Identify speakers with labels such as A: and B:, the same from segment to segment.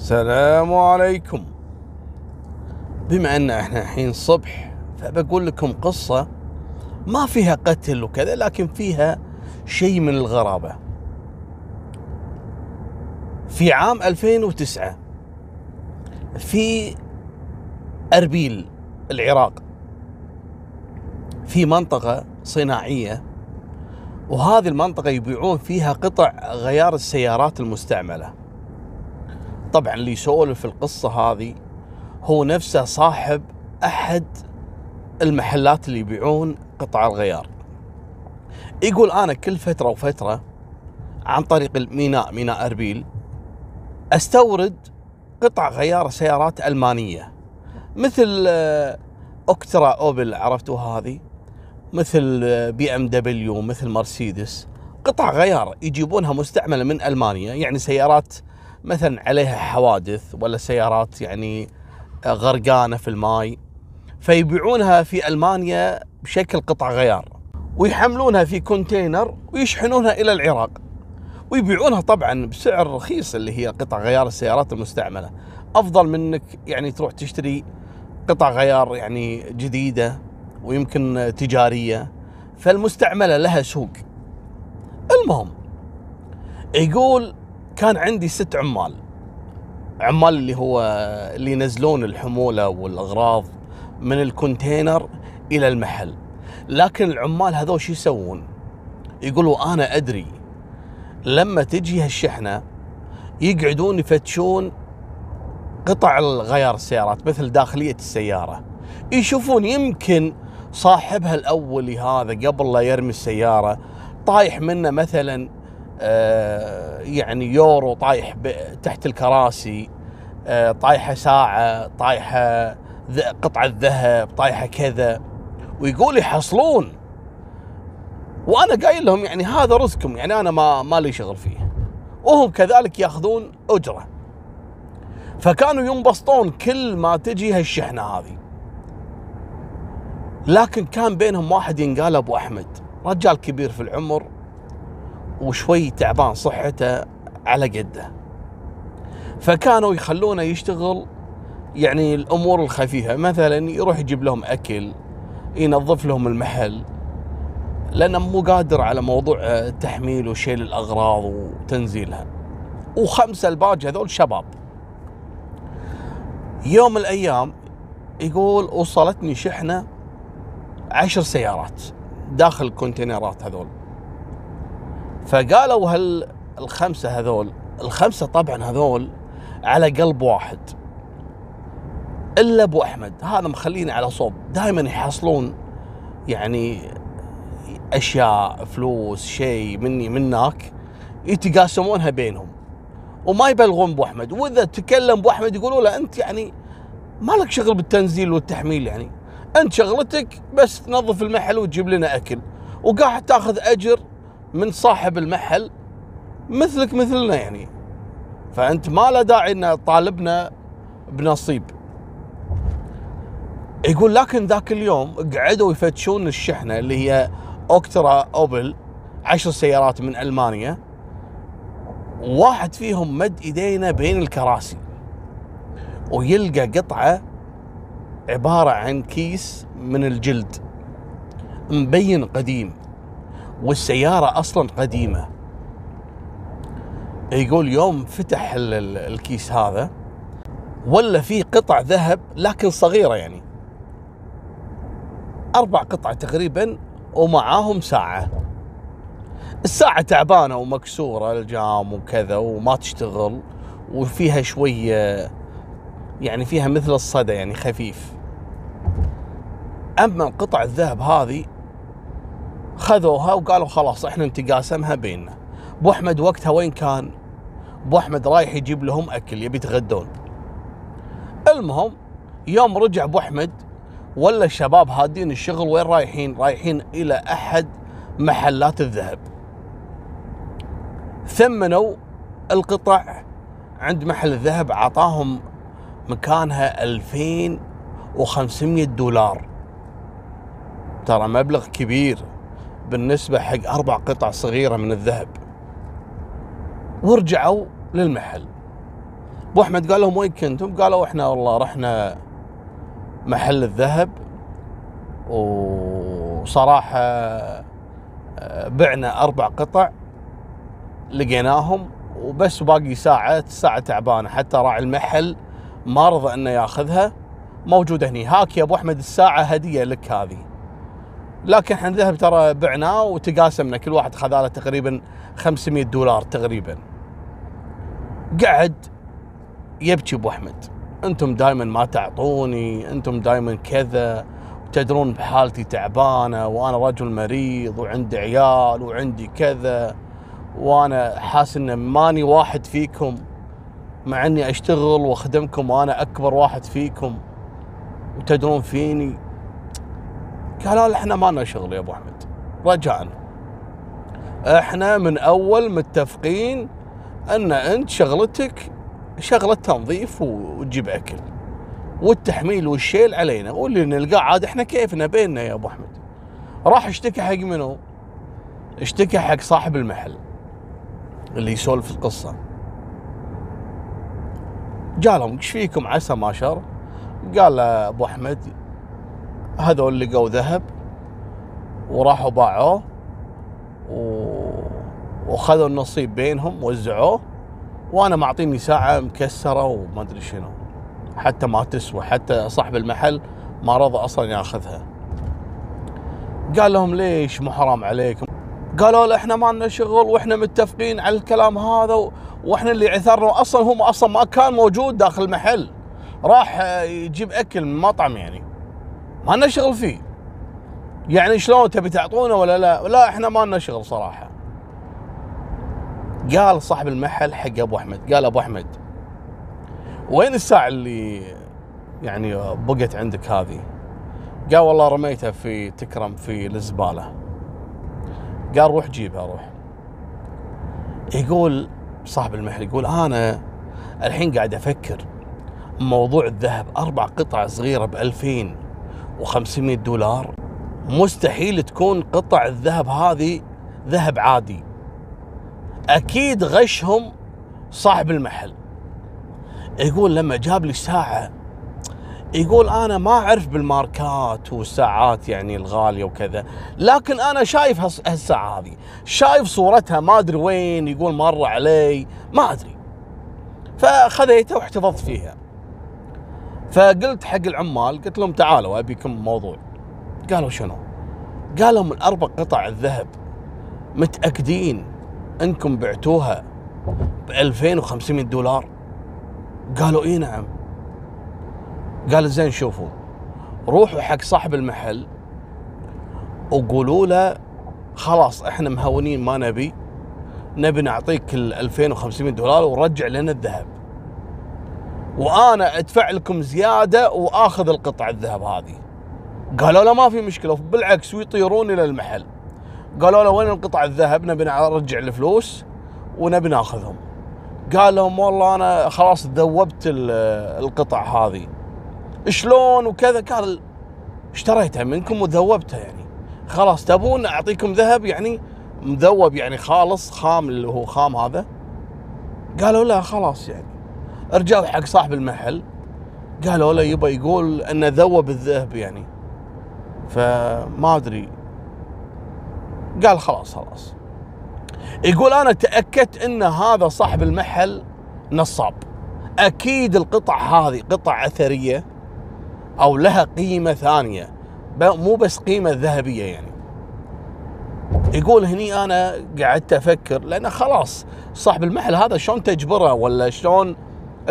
A: السلام عليكم. بما أن إحنا الحين صبح فبقول لكم قصة ما فيها قتل وكذا لكن فيها شيء من الغرابة. في عام 2009 في أربيل العراق في منطقة صناعية وهذه المنطقة يبيعون فيها قطع غيار السيارات المستعملة. طبعا اللي يسولف القصة هذه هو نفسه صاحب أحد المحلات اللي يبيعون قطع الغيار. يقول أنا كل فترة وفترة عن طريق الميناء ميناء أربيل أستورد قطع غيار سيارات ألمانية. مثل آه، أوبترا أوبل عرفتوها هذه؟ مثل آه، بي إم دبليو مثل مرسيدس. قطع غيار يجيبونها مستعملة من ألمانيا يعني سيارات مثلا عليها حوادث ولا سيارات يعني غرقانة في الماي فيبيعونها في ألمانيا بشكل قطع غيار ويحملونها في كونتينر ويشحنونها إلى العراق ويبيعونها طبعا بسعر رخيص اللي هي قطع غيار السيارات المستعملة. أفضل منك يعني تروح تشتري قطع غيار يعني جديدة ويمكن تجارية فالمستعملة لها سوق. المهم يقول كان عندي ست عمال. عمال اللي هو اللي ينزلون الحمولة والأغراض من الكونتينر إلى المحل. لكن العمال هذول شو يسوون؟ يقولوا أنا أدري لما تجي هالشحنة يقعدون يفتشون قطع الغيار السيارات مثل داخلية السيارة. يشوفون يمكن صاحبها الاولي هذا قبل لا يرمي السيارة طايح منه مثلا يعني يورو طايح تحت الكراسي آه، طايحة ساعة طايحة قطعة ذهب طايحة كذا. ويقول يحصلون. وأنا قايل لهم يعني هذا رزقكم يعني أنا ما ما لي شغل فيه. وهم كذلك يأخذون أجرة. فكانوا ينبسطون كل ما تجي هالشحنة هذه. لكن كان بينهم واحد ينقال أبو أحمد رجال كبير في العمر. وشوي تعبان صحته على قده. فكانوا يخلونه يشتغل يعني الأمور الخفيفة مثلا يروح يجيب لهم أكل ينظف لهم المحل لأنه مو قادر على موضوع آه، تحميل وشيل الأغراض وتنزيلها. وخمسة الباقي هذول شباب. يوم الأيام يقول وصلتني شحنة عشر سيارات داخل الكونتينرات هذول. فقالوا هل الخمسة هذول الخمسة طبعا هذول على قلب واحد. إلا أبو أحمد هذا مخليني على صوب. دائما يحصلون يعني أشياء فلوس شيء مني منك يتقاسمونها بينهم. وما يبلغون أبو أحمد. وإذا تكلم أبو أحمد يقولوا له أنت يعني ما لك شغل بالتنزيل والتحميل يعني. أنت شغلتك بس تنظف المحل وتجيب لنا أكل. وقاعد تأخذ أجر من صاحب المحل مثلك مثلنا يعني. فأنت ما له داعي ان طالبنا بنصيب. يقول لكن ذاك اليوم قعدوا يفتشون الشحنة اللي هي أوكترا أوبل عشر سيارات من ألمانيا. واحد فيهم مد إيدينا بين الكراسي ويلقى قطعة عبارة عن كيس من الجلد مبين قديم. والسيارة أصلا قديمة. يقول يوم فتح ال- ال- الكيس هذا ولا فيه قطع ذهب لكن صغيرة يعني. أربع قطع تقريبا ومعاهم ساعة. الساعة تعبانة ومكسورة الجام وكذا وما تشتغل وفيها شوية يعني فيها مثل الصدى يعني خفيف. أما قطع الذهب هذه خذوها وقالوا خلاص إحنا نتقاسمها بيننا. أبو أحمد وقتها وين كان؟ أبو أحمد رايح يجيب لهم أكل يبي يتغدون. المهم يوم رجع أبو أحمد ولا الشباب هادين الشغل وين رايحين؟ رايحين إلى أحد محلات الذهب. ثمنوا القطع عند محل الذهب عطاهم مكانها 2500 دولار. ترى مبلغ كبير. بالنسبة حق أربع قطع صغيرة من الذهب. ورجعوا للمحل. أبو أحمد قال لهم وين كنتم؟ قالوا إحنا والله رحنا محل الذهب وصراحة آه، بعنا أربع قطع لقيناهم وبس باقي ساعة الساعة تعبانة. حتى راعي المحل ما رضى إنه ياخذها. موجودة هني. هاك يا أبو أحمد الساعة هدية لك هذه. لكن إحنا الذهب ترى بعناه وتقاسمنا كل واحد خذ له تقريبا 500 دولار تقريبا. قعد يبكي أبو أحمد. أنتم دائما ما تعطوني أنتم دائما كذا تدرون بحالتي تعبانة وأنا رجل مريض وعندي عيال وعندي كذا وأنا حاسس إن ماني واحد فيكم مع إني أشتغل وأخدمكم وأنا أكبر واحد فيكم. وتدرون فيني قالوا إحنا ما لنا شغل يا أبو أحمد. رجاء. إحنا من أول متفقين أن أنت شغلتك شغلة تنظيف وتجيب أكل. والتحميل والشيل علينا. واللي نلقاه عاد إحنا كيفنا بيننا يا أبو أحمد. راح اشتكى حق منو؟ اشتكى حق صاحب المحل اللي يسولف القصة. قالهم إيش فيكم عسى ما شر؟ قال أبو أحمد هذول لقوا ذهب وراحوا باعوه. وخذوا النصيب بينهم وزعوه وأنا معطيني ساعة مكسرة وما أدري شنو. حتى ما تسوى حتى صاحب المحل ما رضى أصلا يأخذها. قال لهم ليش مو حرام عليكم؟ قالوا له إحنا ما لنا شغل وإحنا متفقين على الكلام هذا وإحنا اللي عثرنا أصلا هم أصلا ما كان موجود داخل المحل. راح يجيب أكل من مطعم يعني. ما لنا شغل فيه. يعني شلون تبي تعطونا ولا لا؟ لا إحنا ما لنا شغل صراحة. قال صاحب المحل حق أبو أحمد قال أبو أحمد وين الساعة اللي يعني بقت عندك هذه؟ قال والله رميتها في تكرم في الزباله قال روح جيبها روح. يقول صاحب المحل يقول أنا الحين قاعد أفكر موضوع الذهب أربع قطع صغيرة ب 2500 دولار مستحيل تكون قطع الذهب هذه ذهب عادي. أكيد غشهم صاحب المحل. يقول لما جاب لي الساعة يقول أنا ما أعرف بالماركات والساعات يعني الغالية وكذا لكن أنا شايف هالساعة هذه. شايف صورتها ما أدري وين يقول مر علي ما أدري. فخذيتها واحتفظت فيها. فقلت حق العمال قلت لهم تعالوا ابيكم موضوع. قالوا شنو؟ قالوا من أربع قطع الذهب متأكدين إنكم بعتوها ب 2500 دولار. قالوا إي نعم. قال زين شوفوا روحوا حق صاحب المحل وقولوا له خلاص إحنا مهونين ما نبي نبي نعطيك ال 2500 دولار ورجع لنا الذهب. وأنا أدفع لكم زيادة وآخذ القطع الذهب هذه. قالوا له ما في مشكلة بالعكس ويطيرون إلى المحل. قالوا له وين القطع الذهب؟ نبي نرجع الفلوس ونبي ناخذهم. قال لهم والله أنا خلاص ذوبت القطع هذه. شلون وكذا؟ قال اشتريتها منكم وذوبتها يعني. خلاص تبون أعطيكم ذهب يعني مذوب يعني خالص خام اللي هو خام هذا؟ قالوا لا خلاص يعني. رجعوا حق صاحب المحل قالوا له يبا يقول إنه ذوب الذهب يعني. فما أدري. قال خلاص خلاص. يقول أنا تأكدت إن هذا صاحب المحل نصاب. أكيد القطع هذه قطع أثرية أو لها قيمة ثانية مو بس قيمة ذهبية يعني. يقول هني أنا قعدت أفكر لأن خلاص صاحب المحل هذا شلون تجبره ولا شلون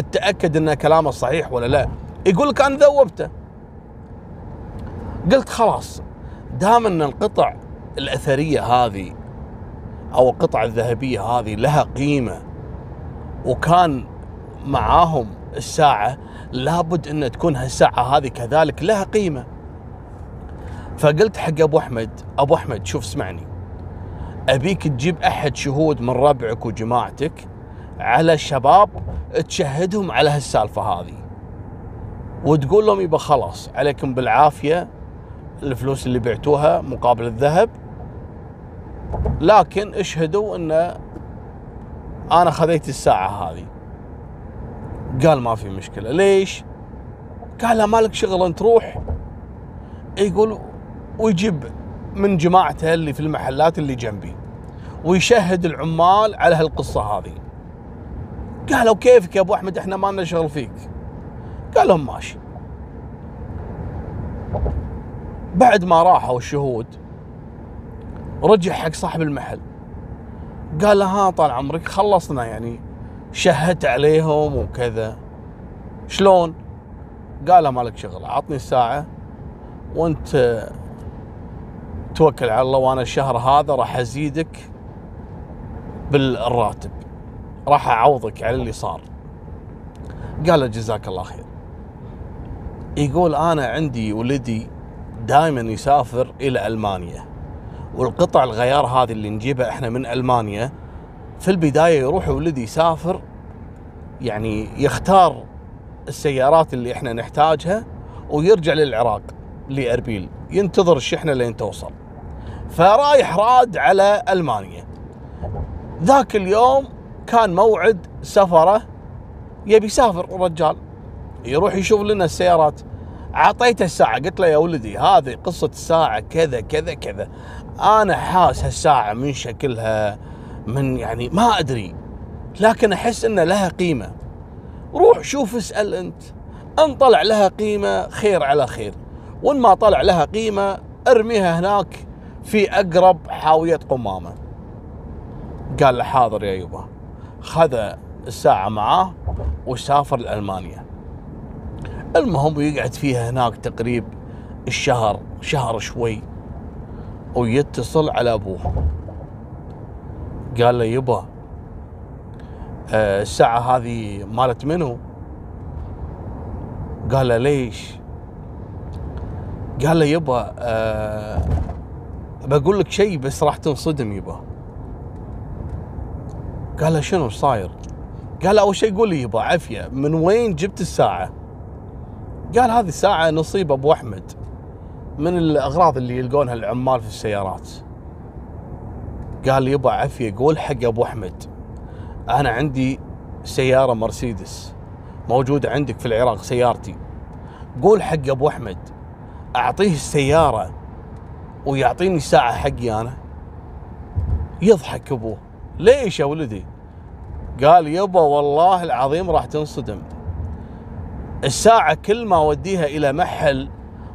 A: تتاكد إن كلامه صحيح ولا لا؟ يقول لك أنا ذوبته. قلت خلاص دام إن القطع الأثرية هذه أو القطع الذهبية هذه لها قيمة وكان معاهم الساعة لابد إن تكون هالساعة هذه كذلك لها قيمة. فقلت حق أبو أحمد أبو أحمد شوف اسمعني. أبيك تجيب أحد شهود من ربعك وجماعتك على الشباب تشهدهم على هالسالفة هذه. وتقول لهم يبا خلاص عليكم بالعافية الفلوس اللي بعتوها مقابل الذهب. لكن اشهدوا إن أنا خذيت الساعة هذه. قال ما في مشكلة. ليش؟ قال له مالك شغل أنت روح. يقول ويجيب من جماعته اللي في المحلات اللي جنبي ويشهد العمال على هالقصة هذه. قالوا كيفك يا أبو أحمد؟ إحنا ما لنا شغل فيك. قال لهم ماشي. بعد ما راحوا الشهود رجع حق صاحب المحل. قال له ها طال عمرك خلصنا يعني شهدت عليهم وكذا. شلون؟ قال له مالك شغل عطني الساعة وأنت توكل على الله وأنا الشهر هذا راح أزيدك بالراتب. راح أعوضك على اللي صار. قال له جزاك الله خير. يقول أنا عندي ولدي دائما يسافر إلى ألمانيا والقطع الغيار هذه اللي نجيبها إحنا من ألمانيا في البداية يروح ولدي يسافر يعني يختار السيارات اللي إحنا نحتاجها ويرجع للعراق لأربيل ينتظر الشحنه لين توصل. فرايح راد على ألمانيا. ذاك اليوم كان موعد سفره يبي يسافر الرجال. يروح يشوف لنا السيارات. أعطيته الساعة قلت له يا ولدي هذه قصة الساعة كذا كذا كذا. أنا حاس هالساعة من شكلها من يعني ما أدري لكن أحس ان لها قيمة. روح شوف اسأل أنت. إن طلع لها قيمة خير على خير. وإن ما طلع لها قيمة ارميها هناك في أقرب حاوية قمامة. قال له حاضر يا يبا. خذ الساعة معاه وسافر لألمانيا المهم يقعد فيها هناك تقريب الشهر شهر شوي ويتصل على أبوه قال له يبا آه، الساعة هذه مالت منو؟ قال له ليش؟ قال له يبا أه بقول لك شيء بس راح تنصدم يبا قال له شنو صاير؟ قال له أول شيء قول لي يبا عافية من وين جبت الساعة؟ قال هذه الساعة نصيب أبو أحمد من الأغراض اللي يلقونها العمال في السيارات قال يبا عافية قول حق أبو أحمد أنا عندي سيارة مرسيدس موجودة عندك في العراق سيارتي قول حق أبو أحمد أعطيه السيارة ويعطيني الساعة حقي أنا يضحك أبوه ليش يا ولدي؟ قال يبا والله العظيم راح تنصدم. الساعة كل ما أوديها إلى محل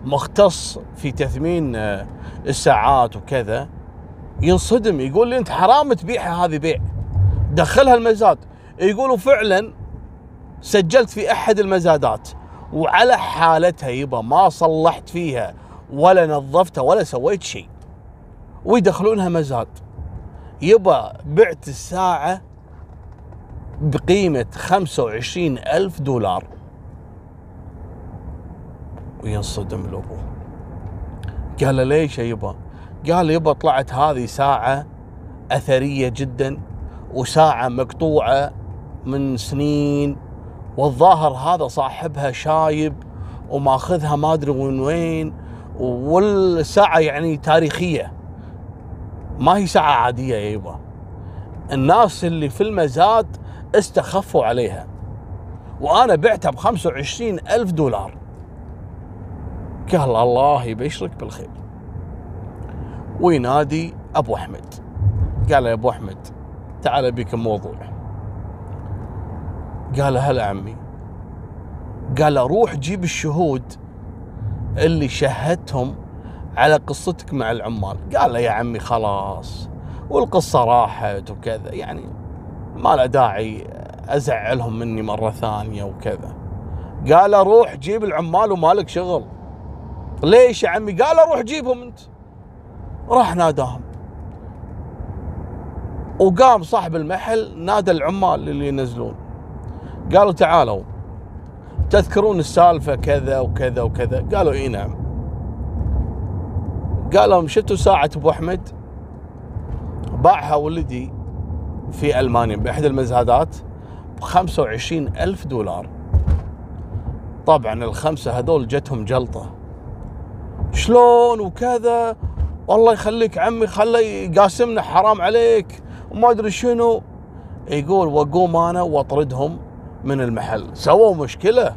A: مختص في تثمين آه، الساعات وكذا ينصدم يقول لي أنت حرام تبيعها هذه بيع. دخلها المزاد. يقولوا فعلا سجلت في أحد المزادات وعلى حالتها يبا ما صلحت فيها ولا نظفتها ولا سويت شيء. ويدخلونها مزاد. يبا بعت الساعة بقيمة خمسة وعشرين ألف دولار. وينصدم الأبو. قال له ليش يبا؟ قال يبا طلعت هذه ساعة أثرية جدا وساعة مقطوعة من سنين والظاهر هذا صاحبها شايب وماخذها ما أدري من وين والساعة يعني تاريخية. ما هي ساعة عادية يا يبا. الناس اللي في المزاد استخفوا عليها. وأنا بعتها ب 25 ألف دولار. قال الله يبشرك بالخير. وينادي أبو أحمد. قال يا أبو أحمد تعال بك موضوع. قال هلا عمي. قال روح جيب الشهود اللي شهدتهم على قصتك مع العمال. قال له يا عمي خلاص. والقصة راحت وكذا. يعني ما له داعي أزعلهم مني مرة ثانية وكذا. قال روح جيب العمال ومالك شغل. ليش يا عمي؟ قال روح جيبهم أنت. راح ناداهم. وقام صاحب المحل نادى العمال اللي ينزلون. قالوا تعالوا. تذكرون السالفة كذا وكذا وكذا. قالوا إي نعم. قال لهم شفتوا ساعة أبو أحمد؟ باعها ولدي في ألمانيا بإحدى المزادات ب 25 ألف دولار. طبعا الخمسة هذول جتهم جلطة. شلون وكذا؟ والله يخليك عمي خله يقاسمنا حرام عليك وما أدري شنو. يقول واقوم أنا وأطردهم من المحل. سووا مشكلة.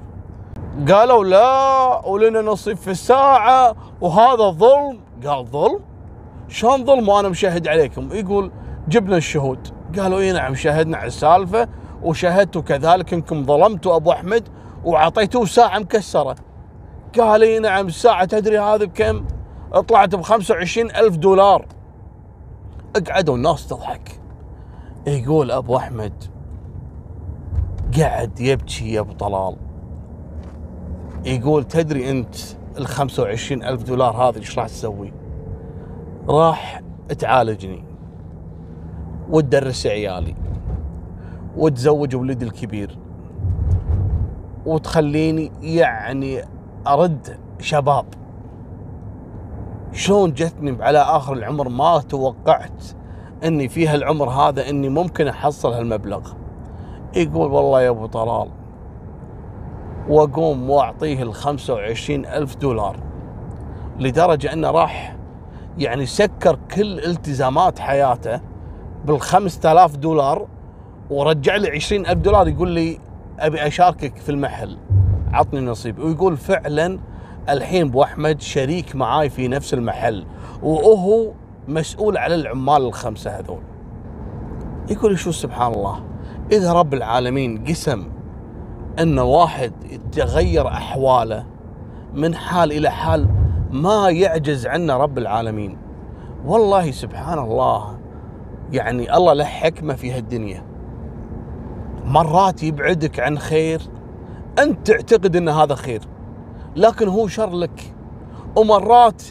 A: قالوا لا ولنا نصيب في الساعة وهذا ظلم. قال ظلم. شلون ظلم وأنا مشاهد عليكم؟ يقول جبنا الشهود. قالوا اي نعم شاهدنا على السالفة وشاهدتوا كذلك إنكم ظلمتوا أبو أحمد وعطيتوه ساعة مكسرة. قال اي نعم الساعة تدري هذه بكم؟ طلعت ب 25 ألف دولار. اقعدوا الناس تضحك. يقول أبو أحمد قعد يبكي يا أبو طلال. يقول تدري أنت ال 25 ألف دولار هذه إيش راح تسوي؟ راح تعالجني. وتدرس عيالي. وتزوج ولدي الكبير. وتخليني يعني أرد شباب. شلون جتني على آخر العمر ما توقعت إني في هالعمر هذا إني ممكن أحصل هالمبلغ. يقول والله يا أبو طلال واقوم واعطيه ال 25 ألف دولار لدرجة أنه راح يعني سكر كل التزامات حياته بال 5000 دولار ورجع لي 20000 دولار يقول لي أبي أشاركك في المحل عطني نصيب. ويقول فعلا الحين أبو أحمد شريك معاي في نفس المحل وهو مسؤول على العمال الخمسة هذول. يقول شو سبحان الله إذا رب العالمين قسم أن واحد تغير أحواله من حال إلى حال ما يعجز عنا رب العالمين. والله سبحان الله يعني الله له حكمة في هالدنيا. مرات يبعدك عن خير أنت تعتقد إن هذا خير لكن هو شر لك. ومرات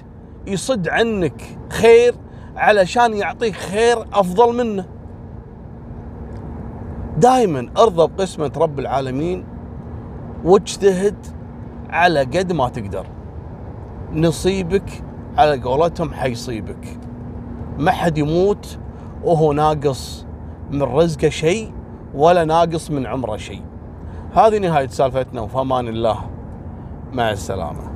A: يصد عنك خير علشان يعطيك خير أفضل منه. دائما أرضى بقسمة رب العالمين واجتهد على قد ما تقدر. نصيبك على قولتهم حيصيبك. ما حد يموت وهو ناقص من رزقه شيء ولا ناقص من عمره شيء. هذه نهاية سالفتنا وفي أمان الله. مع السلامة.